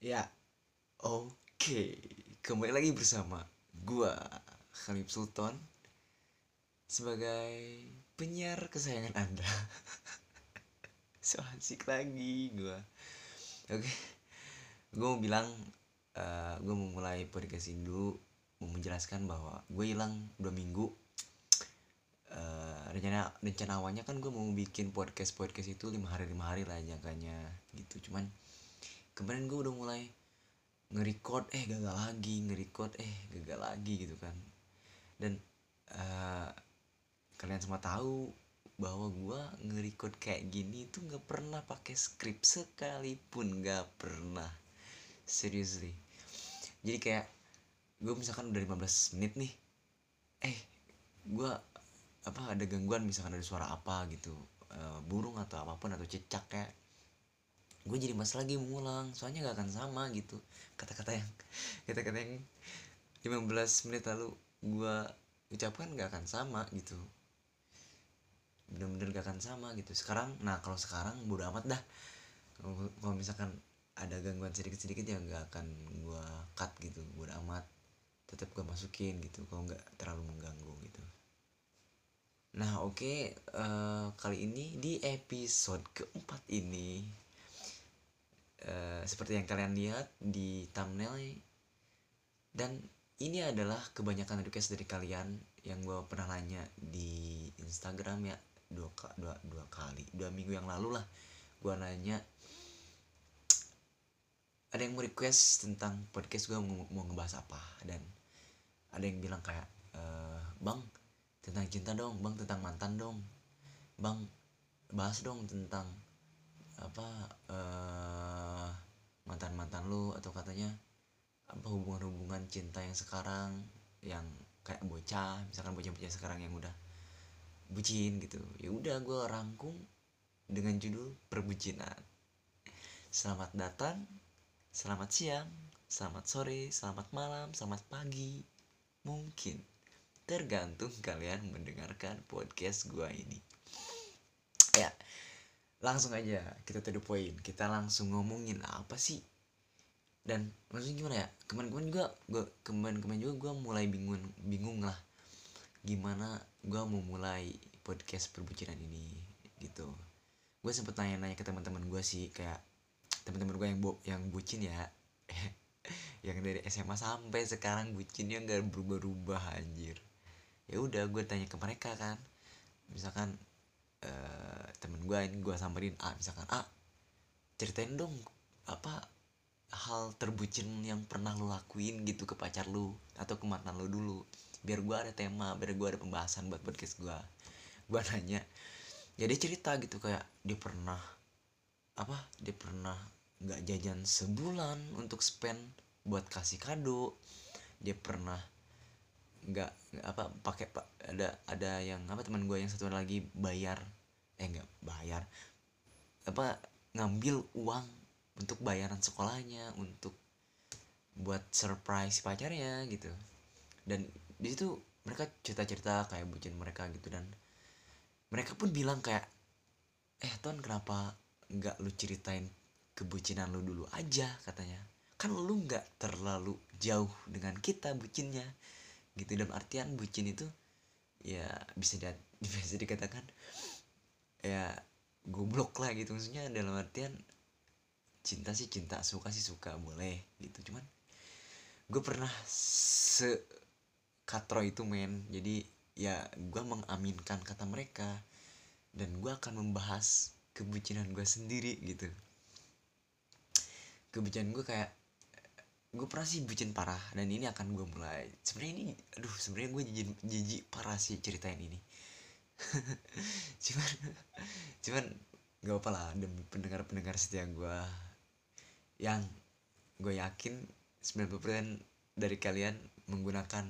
Ya, oke. Kembali lagi bersama gua Khalif Sultan sebagai penyiar kesayangan Anda. so asik lagi gua. Oke. Gua mau bilang uh, gua mau mulai podcast ini dulu mau menjelaskan bahwa gue hilang dua minggu uh, rencana rencana awalnya kan gue mau bikin podcast podcast itu lima hari lima hari lah jangkanya gitu cuman kemarin gue udah mulai nge-record eh gagal lagi nge-record eh gagal lagi gitu kan. Dan uh, kalian semua tahu bahwa gue nge-record kayak gini tuh nggak pernah pakai skrip sekalipun nggak pernah. Seriously. Jadi kayak gue misalkan udah 15 menit nih eh gue apa ada gangguan misalkan ada suara apa gitu uh, burung atau apa pun atau cecak kayak gue jadi mas lagi mengulang soalnya gak akan sama gitu. Kata-kata yang kata-kata yang 15 menit lalu gue ucapkan gak akan sama gitu. Bener-bener gak akan sama gitu. Sekarang nah kalau sekarang bodo amat dah. Kalau misalkan ada gangguan sedikit-sedikit ya gak akan gue cut gitu bodo amat. Tetap gue masukin gitu kalau nggak terlalu mengganggu gitu. Nah oke okay, uh, eh, kali ini di episode keempat ini uh, seperti yang kalian lihat di thumbnail dan ini adalah kebanyakan request dari kalian yang gue pernah nanya di Instagram ya dua, dua, dua kali dua minggu yang lalu lah. Gue nanya ada yang mau request tentang podcast gue mau, mau ngebahas apa? Dan ada yang bilang kayak e, bang tentang cinta dong bang tentang mantan dong bang bahas dong tentang apa uh, eh, mantan mantan lu atau katanya apa hubungan hubungan cinta yang sekarang yang kayak bocah misalkan bocah-bocah sekarang yang udah bucin gitu. Ya udah gue rangkum dengan judul perbucinan. Selamat datang selamat siang selamat sore selamat malam selamat pagi. Mungkin tergantung kalian mendengarkan podcast gua ini. Ya, langsung aja kita to the point. Kita langsung ngomongin apa sih? Dan maksudnya gimana ya? Kemarin-kemarin juga gua kemarin-kemarin juga gua mulai bingung bingung lah gimana gua mau mulai podcast perbucinan ini gitu. Gue sempet nanya-nanya ke teman-teman gue sih kayak teman-teman gue yang bu yang bucin ya yang dari SMA sampai sekarang bucinnya nggak berubah-ubah anjir ya udah gue tanya ke mereka kan misalkan uh, temen gue ini gue samperin A misalkan A ceritain dong apa hal terbucin yang pernah lo lakuin gitu ke pacar lo atau ke mantan lo dulu. Biar gue ada tema biar gue ada pembahasan buat podcast gue gue nanya ya cerita gitu kayak dia pernah apa dia pernah nggak jajan sebulan untuk spend buat kasih kado. Dia pernah nggak apa pakai pak ada ada yang apa teman gue yang satu lagi bayar eh nggak bayar apa ngambil uang untuk bayaran sekolahnya untuk buat surprise pacarnya gitu. Dan di situ mereka cerita-cerita kayak bucin mereka gitu dan mereka pun bilang kayak eh ton kenapa nggak lu ceritain kebucinan lu dulu aja katanya. Kan lu nggak terlalu jauh dengan kita bucinnya gitu. Dalam artian bucin itu ya bisa di, bisa dikatakan ya goblok lah gitu. Maksudnya dalam artian cinta sih cinta suka sih suka boleh gitu. Cuman gue pernah se katro itu men. Jadi ya gue mengaminkan kata mereka dan gue akan membahas kebucinan gue sendiri gitu. Kebucinan gue kayak gue pernah sih bucin parah dan ini akan gue mulai. Sebenarnya ini aduh sebenarnya gue jijik jijik parah sih ceritain ini. Cuman cuman gak apa lah demi pendengar pendengar setia gue yang gue yakin 90% dari kalian menggunakan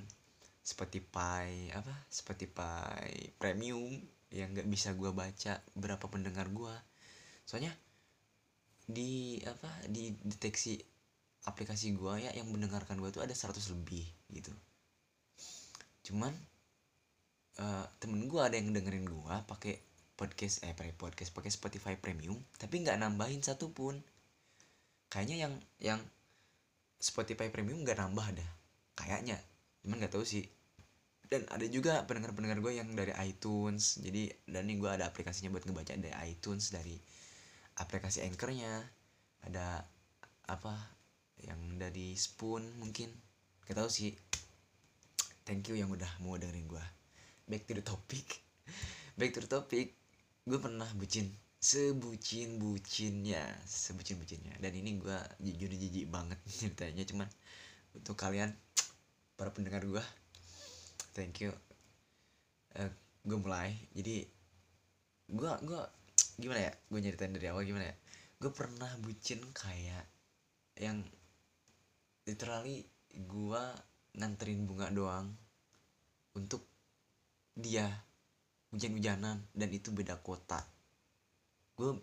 Spotify apa Spotify premium yang nggak bisa gue baca berapa pendengar gue soalnya di apa di deteksi aplikasi gua ya yang mendengarkan gua tuh ada 100 lebih gitu. Cuman uh, temen gua ada yang dengerin gua pakai podcast eh pakai podcast pakai Spotify Premium tapi nggak nambahin satu pun. Kayaknya yang yang Spotify Premium nggak nambah dah kayaknya. Cuman nggak tahu sih. Dan ada juga pendengar-pendengar gue yang dari iTunes jadi dan ini gue ada aplikasinya buat ngebaca dari iTunes dari aplikasi anchornya. Ada apa yang dari Spoon mungkin. Gak tahu sih. Thank you yang udah mau dengerin gue back to the topic. Back to the topic. Gue pernah bucin. Sebucin bucinnya sebucin bucinnya dan ini gue jujur jijik banget ceritanya. Cuman untuk kalian para pendengar gue thank you. Uh, eh, gue mulai. Jadi gue gue gimana ya? Gue nyeritain dari awal gimana ya? Gue pernah bucin kayak yang literally gue nganterin bunga doang untuk dia hujan-hujanan dan itu beda kota. Gue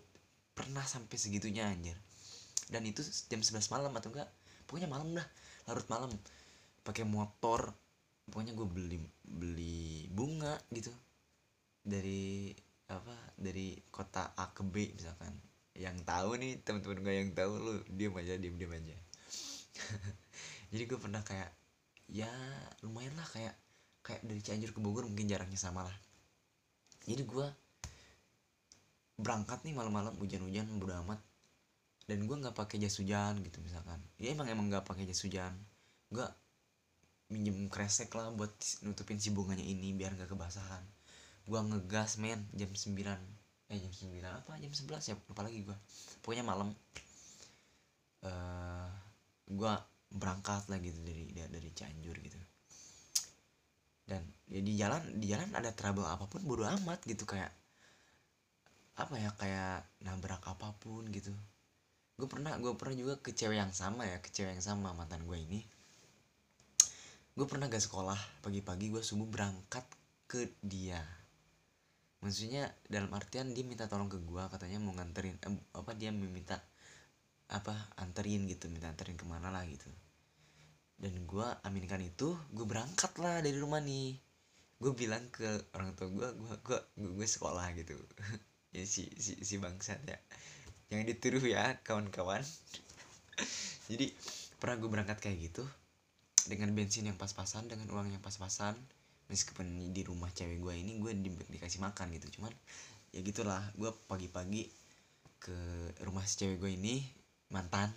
pernah sampai segitunya anjir. Dan itu jam 11 malam atau enggak pokoknya malam dah larut malam. Pakai motor pokoknya gue beli beli bunga gitu. Dari apa dari kota A ke B misalkan. Yang tahu nih teman-teman gue yang tahu lu diam aja diam diam aja jadi gue pernah kayak ya lumayan lah kayak kayak dari Cianjur ke Bogor mungkin jaraknya sama lah. Jadi gue berangkat nih malam-malam hujan-hujan bodo amat. Dan gue nggak pakai jas hujan gitu misalkan. Ya emang emang nggak pakai jas hujan. Gue minjem kresek lah buat nutupin si bunganya ini biar nggak kebasahan. Gue ngegas men jam 9 eh jam 9 apa? Jam 11 ya lupa lagi gue pokoknya malam. Eh, gue berangkat lah gitu dari dari Cianjur gitu. Dan ya di jalan di jalan ada trouble apa pun bodo amat gitu kayak apa ya kayak nabrak apa pun gitu. Gue pernah gue pernah juga ke cewek yang sama ya ke cewek yang sama mantan gue ini. Gue pernah gak sekolah pagi-pagi gue subuh berangkat ke dia. Maksudnya dalam artian dia minta tolong ke gue katanya mau nganterin eh, apa dia meminta apa anterin gitu minta anterin ke mana lah gitu. Dan gue aminkan itu gue berangkat lah dari rumah nih. Gue bilang ke orang tua gue gue gue gue sekolah gitu. Ya si si si bangsat ya. Jangan dituduh ya kawan-kawan. Jadi pernah gue berangkat kayak gitu dengan bensin yang pas-pasan dengan uang yang pas-pasan. Meskipun di rumah cewek gue ini gue di, dikasih makan gitu. Cuman ya gitulah gue pagi-pagi ke rumah cewek gue ini mantan.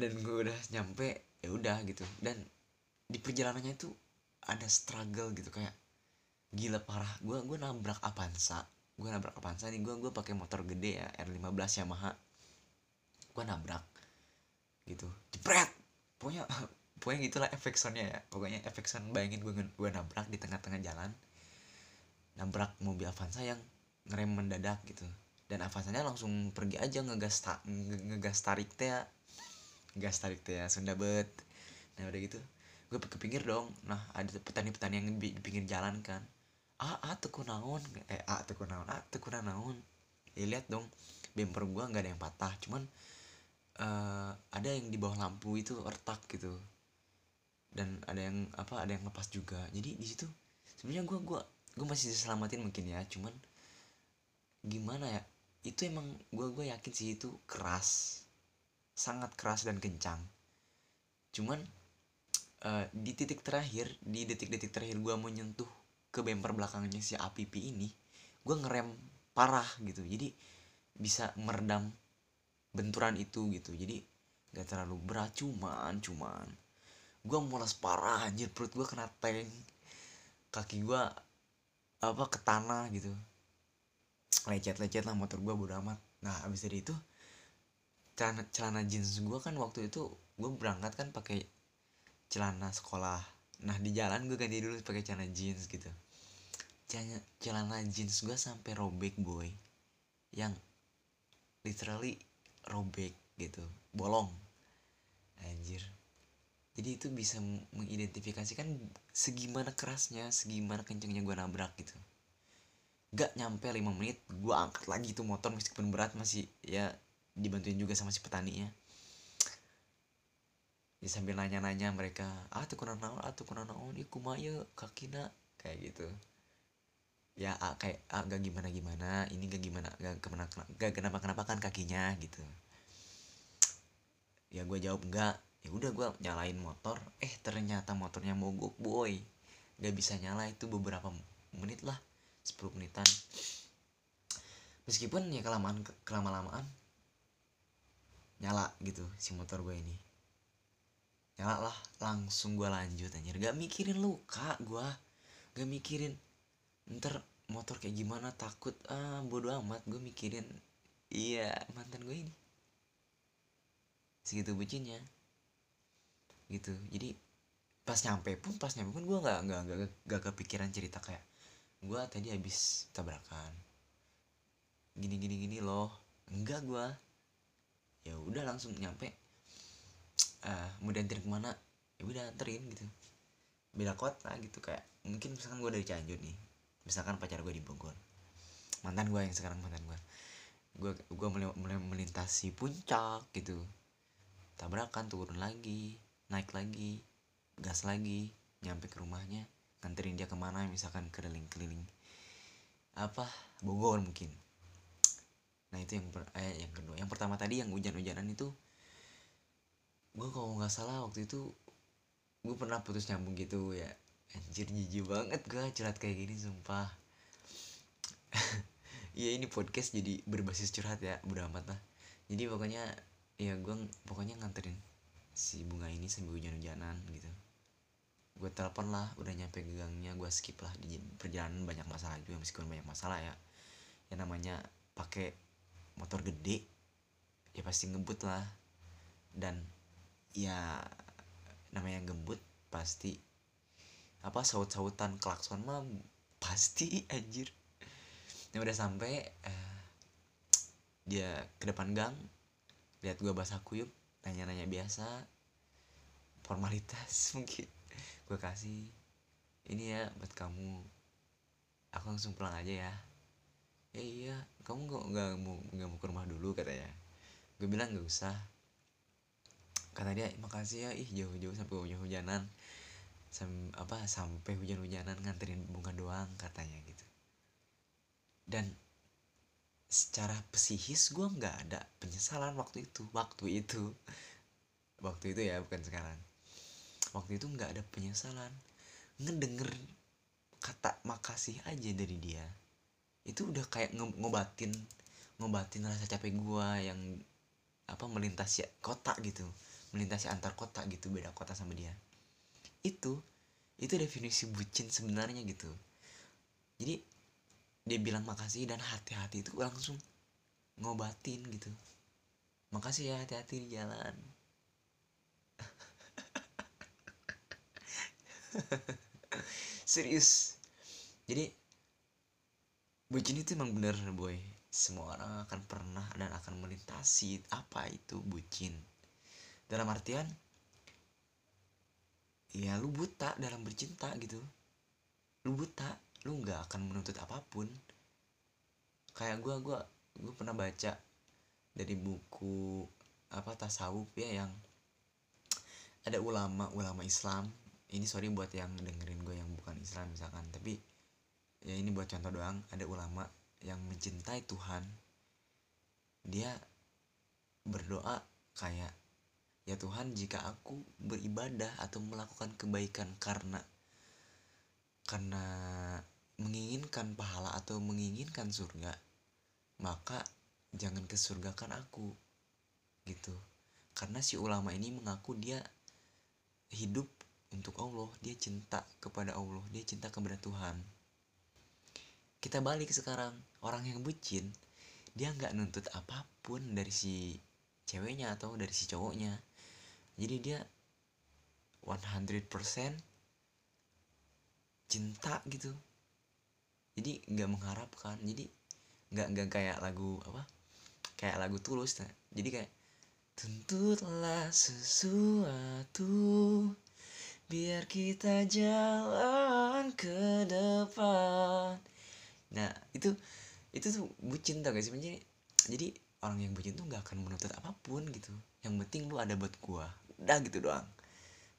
Dan gue udah nyampe ya udah gitu. Dan di perjalanannya itu ada struggle gitu kayak gila parah. Gue gue nabrak Avanza. Gue nabrak Avanza nih. Gue gue pakai motor gede ya R15 Yamaha. Gue nabrak gitu. Jepret! Pokoknya pokoknya gitulah efek soundnya ya. Pokoknya efek sound bayangin gue gue nabrak di tengah-tengah jalan. Nabrak mobil Avanza yang ngerem mendadak gitu dan Avanzanya langsung pergi aja ngegas ta ngegas tarik teh ya. Gas tarik teh ya Sunda bet. Nah udah gitu. Gue kepinggir dong. Nah ada petani-petani yang di pinggir jalan kan. Ah ah teku naon? Eh ah teku naon? Ah teku naon? Ya lihat dong. Bumper gua nggak ada yang patah. Cuman uh, ada yang di bawah lampu itu retak gitu. Dan ada yang apa ada yang lepas juga. Jadi di situ sebenarnya gua gua gua masih diselamatin mungkin ya. Cuman gimana ya itu emang gua gua yakin sih itu keras. Sangat keras dan kencang. Cuman uh, di titik terakhir di detik-detik terakhir gua menyentuh ke bumper belakangnya si APP ini gue ngerem parah gitu. Jadi bisa meredam benturan itu gitu. Jadi gak terlalu berat cuman cuman. Gue mulas parah anjir. Perut gue kena tank. Kaki gue apa ke tanah gitu lecet-lecet lah motor gue bodo amat. Nah abis dari itu celana celana jeans gue kan waktu itu gue berangkat kan pakai celana sekolah. Nah di jalan gue ganti dulu pakai celana jeans gitu. Celana, celana jeans gue sampai robek boy. Yang literally robek gitu bolong. Anjir. Jadi itu bisa mengidentifikasikan segimana kerasnya segimana kencengnya gue nabrak gitu gak nyampe 5 menit gue angkat lagi tuh motor meskipun berat masih ya dibantuin juga sama si petani ya sambil nanya-nanya mereka ah tuh kurang naon ah tuh kurang naon iku kumaya kakina? Kayak gitu. Ya ah, kayak ah, gak gimana gimana ini gak gimana gak gak kenapa kenapa kan kakinya gitu. Ya gue jawab enggak ya udah gue nyalain motor. Eh ternyata motornya mogok boy. Gak bisa nyala itu beberapa menit lah 10 menitan. Meskipun ya kelamaan kelama lamaan nyala gitu si motor gue ini. Nyala lah langsung gue lanjut anjir. Gak mikirin luka gue gak mikirin ntar motor kayak gimana takut. Ah bodo amat gue mikirin. Iya mantan gue ini. Segitu bucinnya. Gitu. Jadi pas nyampe pun pas nyampe pun gue nggak nggak nggak gak kepikiran cerita kayak gue tadi habis tabrakan. Gini gini gini loh. Enggak gue ya udah langsung nyampe. Uh, mau dianterin ke mana? Ya udah anterin gitu. Beda kota gitu kayak mungkin misalkan gue dari Cianjur nih. Misalkan pacar gue di Bogor. Mantan gue yang sekarang mantan gue gue gue mulai, mulai melintasi puncak gitu. Tabrakan turun lagi naik lagi gas lagi nyampe ke rumahnya nganterin dia ke mana misalkan keliling-keliling apa Bogor mungkin. Nah itu yang per, eh, yang kedua. Yang pertama tadi yang hujan-hujanan itu gue kalau nggak salah waktu itu gue pernah putus nyambung gitu ya. Anjir jijik banget gue curhat kayak gini sumpah. Iya ini podcast jadi berbasis curhat ya. Udah amat lah. Jadi pokoknya ya gue pokoknya nganterin si bunga ini sambil hujan-hujanan gitu gue telepon lah udah nyampe gangnya gue skip lah. Di perjalanan banyak masalah juga meskipun banyak masalah ya. Yang namanya pakai motor gede ya pasti ngebut lah. Dan ya namanya ngebut pasti apa saut-sautan klakson mah pasti anjir. Ini udah sampai uh, dia ke depan gang lihat gue basah kuyup nanya-nanya biasa formalitas mungkin gue kasih ini ya buat kamu. Aku langsung pulang aja ya. Ya iya kamu nggak nggak mau nggak mau ke rumah dulu katanya. Gue bilang nggak usah. Kata dia makasih ya ih jauh-jauh sampai hujan-hujanan. Sam, apa sampai hujan-hujanan nganterin bunga doang katanya gitu. Dan secara psikis gue nggak ada penyesalan waktu itu waktu itu. Waktu itu ya bukan sekarang waktu itu nggak ada penyesalan. Ngedenger kata makasih aja dari dia. Itu udah kayak ngobatin ngobatin rasa capek gua yang apa melintasi kota gitu. Melintasi antar kota gitu beda kota sama dia. Itu itu definisi bucin sebenarnya gitu. Jadi dia bilang makasih dan hati-hati itu langsung ngobatin gitu. Makasih ya hati-hati di jalan serius. Jadi bucin itu emang bener boy. Semua orang akan pernah dan akan melintasi apa itu bucin. Dalam artian ya lu buta dalam bercinta gitu. Lu buta lu nggak akan menuntut apa pun. Kayak gue gua gue pernah baca dari buku apa tasawuf ya yang ada ulama ulama Islam ini sorry buat yang dengerin gue yang bukan Islam misalkan tapi ya ini buat contoh doang. Ada ulama yang mencintai Tuhan. Dia berdoa kayak ya Tuhan jika aku beribadah atau melakukan kebaikan karena karena menginginkan pahala atau menginginkan surga maka jangan kesurgakan aku. Gitu. Karena si ulama ini mengaku dia hidup untuk Allah dia cinta kepada Allah dia cinta kepada Tuhan. Kita balik sekarang orang yang bucin dia nggak nuntut apa pun dari si ceweknya atau dari si cowoknya. Jadi dia 100% cinta gitu. Jadi nggak mengharapkan jadi nggak nggak kayak lagu apa kayak lagu tulus. Nah. jadi kayak tuntutlah sesuatu biar kita jalan ke depan. Nah itu itu tuh bucin tau gak sih? Jadi jadi orang yang bucin tuh nggak akan menuntut apa pun gitu. Yang penting lu ada buat gua. Udah gitu doang.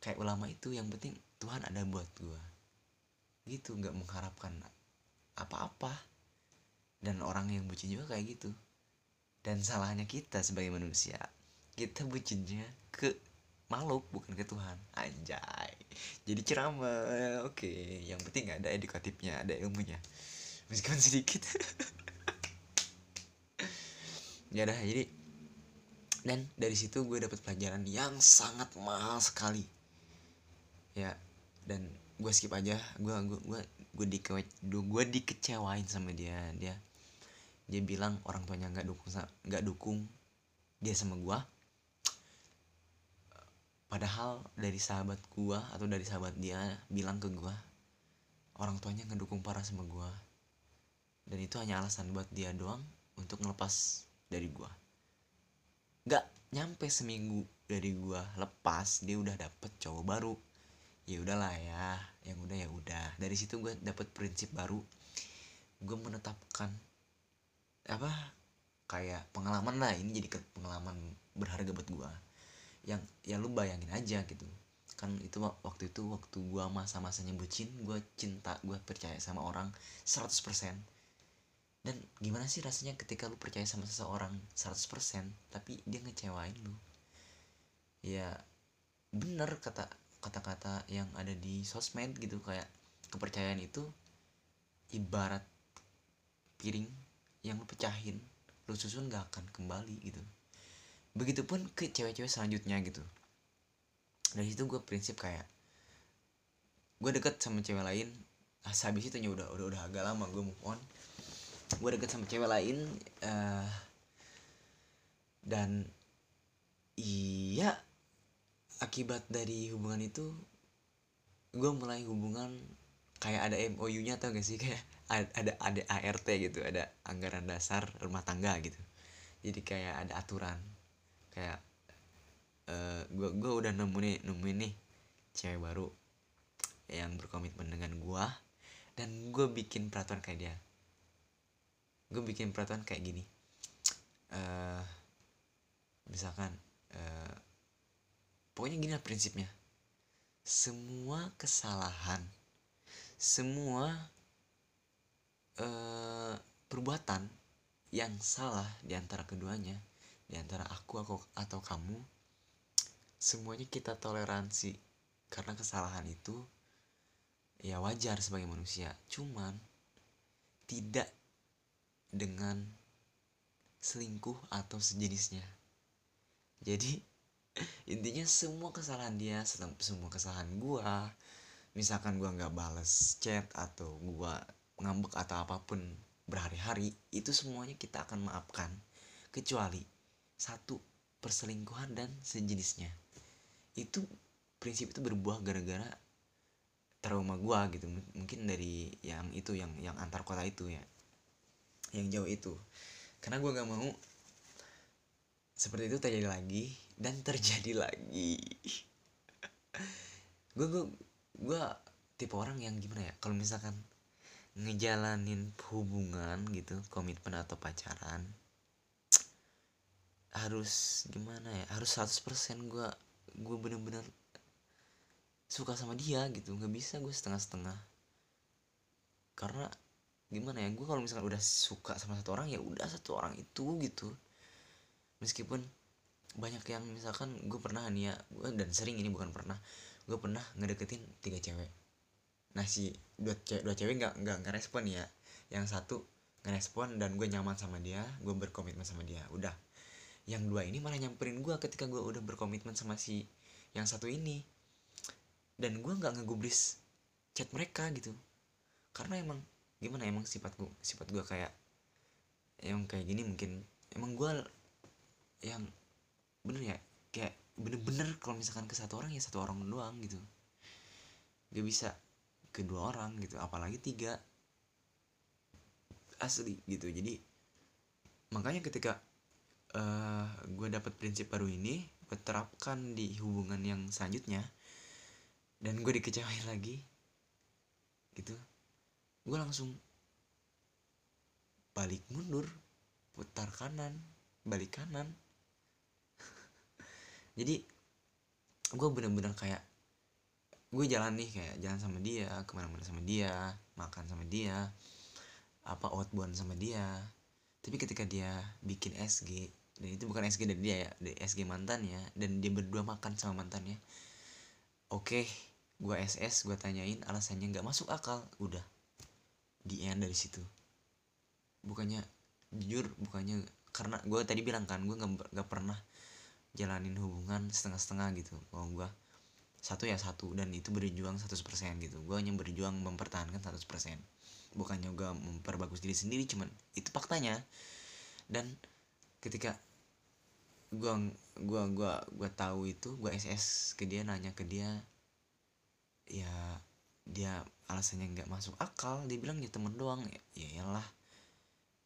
Kayak ulama itu yang penting Tuhan ada buat gua. Gitu nggak mengharapkan apa-apa. Dan orang yang bucin juga kayak gitu. Dan salahnya kita sebagai manusia kita bucinnya ke makhluk bukan ke Tuhan. Anjay. Jadi ceramah. Oke yang penting ada edukatifnya ada ilmunya. Meskipun sedikit. Ya dah jadi dan dari situ gue dapet pelajaran yang sangat mahal sekali. Ya dan gue skip aja. Gue gue gue gue di gue dikecewain sama dia. Dia dia bilang orang tuanya nggak dukung nggak dukung dia sama gue padahal dari sahabat gua atau dari sahabat dia bilang ke gua orang tuanya ngedukung parah sama gua. Dan itu hanya alasan buat dia doang untuk ngelepas dari gua. Nggak nyampe seminggu dari gua lepas dia udah dapet cowok baru. Ya udahlah ya yang udah ya udah. Dari situ gua dapet prinsip baru. Gua menetapkan apa kayak pengalaman lah. Ini jadi pengalaman berharga buat gua yang ya lu bayangin aja gitu. Kan itu waktu itu waktu gua masa-masanya bucin gua cinta gua percaya sama orang 100% dan gimana sih rasanya ketika lu percaya sama seseorang 100% tapi dia ngecewain lu? Ya bener kata kata-kata yang ada di sosmed gitu kayak kepercayaan itu ibarat piring yang lu pecahin lu susun gak akan kembali gitu begitupun ke cewek-cewek selanjutnya gitu. Dari situ gue prinsip kayak gue deket sama cewek lain. Ah, habis itu udah udah udah agak lama gue move on. Gue deket sama cewek lain uh, dan iya akibat dari hubungan itu gue mulai hubungan kayak ada MOU-nya tau gak sih? Kayak ada ada ART gitu ada anggaran dasar rumah tangga gitu. Jadi kayak ada aturan kayak uh, gue udah nemu nih nemuin nih cewek baru yang berkomitmen dengan gue dan gue bikin peraturan kayak dia. Gue bikin peraturan kayak gini. Uh, misalkan uh, pokoknya gini lah prinsipnya. Semua kesalahan semua uh, perbuatan yang salah di antara keduanya di antara aku aku atau kamu semuanya kita toleransi. Karena kesalahan itu ya wajar sebagai manusia. Cuman tidak dengan selingkuh atau sejenisnya. Jadi intinya semua kesalahan dia semua kesalahan gua misalkan gua nggak bales chat atau gua ngambek atau apa pun berhari-hari itu semuanya kita akan maafkan. Kecuali satu perselingkuhan dan sejenisnya. Itu prinsip itu berbuah gara-gara trauma gua gitu. Mungkin dari yang itu yang yang antar kota itu ya. Yang jauh itu. Karena gua gak mau seperti itu terjadi lagi dan terjadi lagi. Gue gue gue tipe orang yang gimana ya? Kalau misalkan ngejalanin hubungan gitu komitmen atau pacaran harus gimana ya harus 100% gue gue bener-bener suka sama dia gitu. Nggak bisa gue setengah-setengah. Karena gimana ya gue kalau misalkan udah suka sama satu orang ya udah satu orang itu gitu. Meskipun banyak yang misalkan gue pernah nih ya gue dan sering ini bukan pernah gue pernah ngedeketin tiga cewek. Nah si dua cewek dua cewek nggak nggak ngerespon ya. Yang satu ngerespon dan gue nyaman sama dia gue berkomitmen sama dia udah yang dua ini malah nyamperin gue ketika gue udah berkomitmen sama si yang satu ini. Dan gue nggak ngegubris chat mereka gitu. Karena emang gimana emang sifat gue sifat gue kayak emang kayak gini mungkin. Emang gue yang bener ya kayak bener-bener kalau misalkan ke satu orang ya satu orang doang gitu. Gak bisa kedua orang gitu apalagi tiga. Asli gitu jadi makanya ketika uh, eh, gue dapat prinsip baru ini gue terapkan di hubungan yang selanjutnya dan gue dikecewain lagi gitu. Gue langsung balik mundur putar kanan balik kanan. Jadi gue bener-bener kayak gue jalan nih kayak jalan sama dia ke mana-mana sama dia makan sama dia apa outbound sama dia. Tapi ketika dia bikin SG dan itu bukan SG dari dia ya dari SG mantannya dan dia berdua makan sama mantannya. Oke gua SS gua tanyain alasannya nggak masuk akal. Udah di end dari situ. Bukannya jujur bukannya karena gue tadi bilang kan gue nggak pernah jalanin hubungan setengah-setengah gitu. Kalau gue satu ya satu dan itu berjuang 100% gitu. Gue hanya berjuang mempertahankan 100% bukannya gue memperbagus diri sendiri cuman itu faktanya. Dan ketika gua gua gua gua tahu itu gua SS ke dia nanya ke dia ya dia alasannya nggak masuk akal dia bilang ya temen doang ya ya iyalah.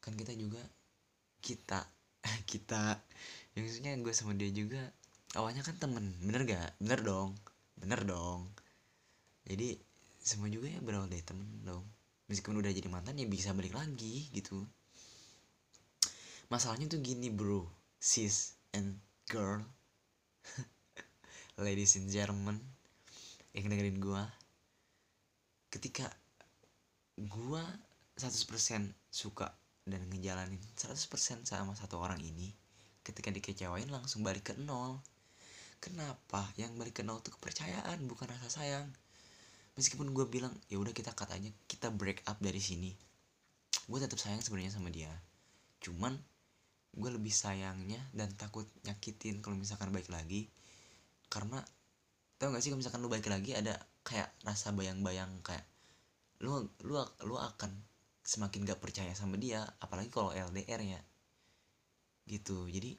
Kan kita juga kita kita yang maksudnya gue sama dia juga awalnya kan temen bener gak bener dong bener dong. Jadi semua juga ya berawal dari temen dong. Meskipun udah jadi mantan ya bisa balik lagi gitu masalahnya tuh gini bro. Sis and girl. Ladies and gentlemen. Yang dengerin gua. Ketika gua 100% suka dan ngejalanin 100% sama satu orang ini ketika dikecewain langsung balik ke nol. Kenapa? Yang balik ke nol tuh kepercayaan bukan rasa sayang. Meskipun gue bilang ya udah kita katanya kita break up dari sini. Gue tetap sayang sebenarnya sama dia. Cuman gue lebih sayangnya dan takut nyakitin kalau misalkan baik lagi. Karena tau gak sih kalau misalkan lu baik lagi ada kayak rasa bayang-bayang kayak lu lu lu akan semakin gak percaya sama dia apalagi kalau LDR ya gitu. Jadi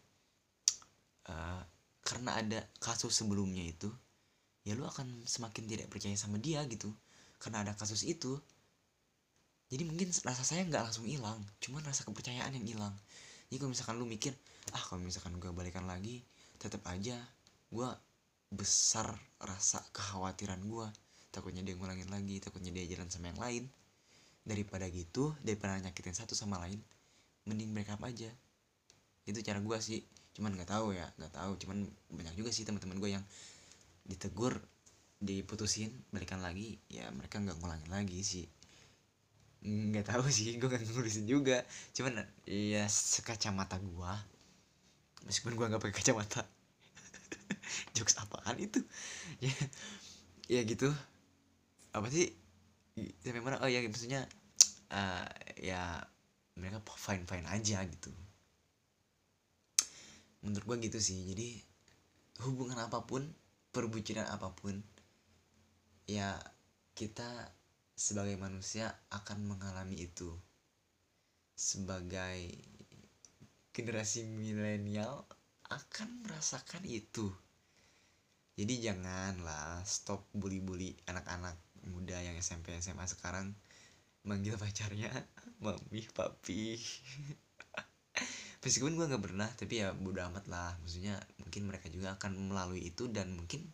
uh, karena ada kasus sebelumnya itu ya lu akan semakin tidak percaya sama dia gitu. Karena ada kasus itu jadi mungkin rasa saya nggak langsung hilang cuman rasa kepercayaan yang hilang jadi kalau misalkan lu mikir ah kalau misalkan gue balikan lagi tetap aja gue besar rasa kekhawatiran gue takutnya dia ngulangin lagi takutnya dia jalan sama yang lain. Daripada gitu daripada nyakitin satu sama lain mending break up aja. Itu cara gue sih. Cuman nggak tahu ya nggak tahu. Cuman banyak juga sih teman-teman gue yang ditegur diputusin balikan lagi. Ya mereka nggak ngulangin lagi sih nggak tahu sih gue kan ngurusin juga. Cuman ya sekacamata gue meskipun gue nggak pakai kacamata. Jokes apaan itu? Ya ya gitu. Apa sih? Sampai mana? Oh ya maksudnya uh, ya mereka fine fine aja gitu. Menurut gue gitu sih. Jadi hubungan apa pun perbucinan apa pun ya kita sebagai manusia akan mengalami itu. Sebagai generasi milenial akan merasakan itu. Jadi janganlah stop bully-bully anak-anak muda yang SMP SMA sekarang. Manggil pacarnya mami papi. Meskipun gue nggak pernah tapi ya bodo amat lah. Maksudnya mungkin mereka juga akan melalui itu dan mungkin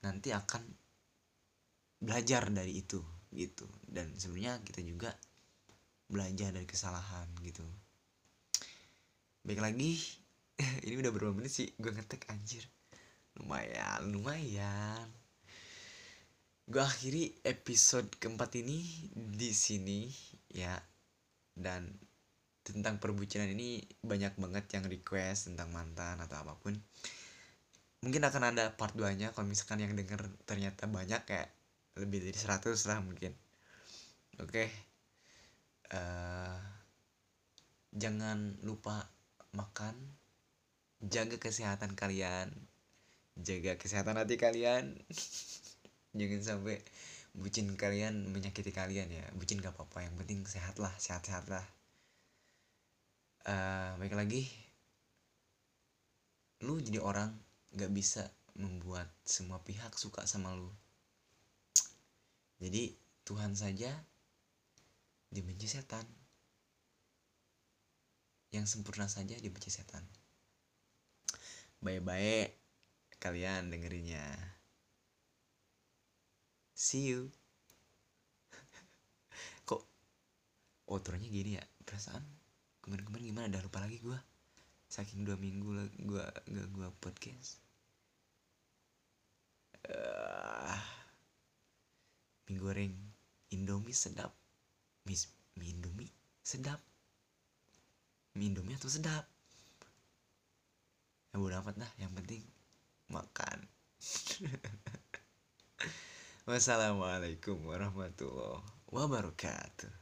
nanti akan belajar dari itu gitu. Dan sebenarnya kita juga belajar dari kesalahan gitu. Baik lagi ini udah berapa menit sih? Gue ngetek anjir. Lumayan lumayan. Gue akhiri episode keempat ini di sini ya. Dan tentang perbucinan ini banyak banget yang request tentang mantan atau apa pun. Mungkin akan ada part 2 nya kalau misalkan yang denger ternyata banyak kayak lebih dari 100 lah mungkin. Oke. Okay. uh, eh, jangan lupa makan. Jaga kesehatan kalian. Jaga kesehatan hati kalian. Jangan sampai bucin kalian menyakiti kalian ya. Bucin gak apa-apa yang penting sehat lah sehat-sehat lah. Uh, baik lagi. Lu jadi orang gak bisa membuat semua pihak suka sama lu jadi Tuhan saja dibenci setan. Yang sempurna saja dibenci setan. Baik-baik kalian dengerinnya. See you. Kok outronya gini ya? Perasaan kemarin-kemarin gimana? Udah lupa lagi gue. Saking dua minggu lah gue gak gue podcast. Uh, mie goreng Indomie sedap. Mie, mie Indomie sedap. Mie Indomie atau sedap? Ya bodo amat dah. Yang penting makan. Wassalamualaikum warahmatullahi wabarakatuh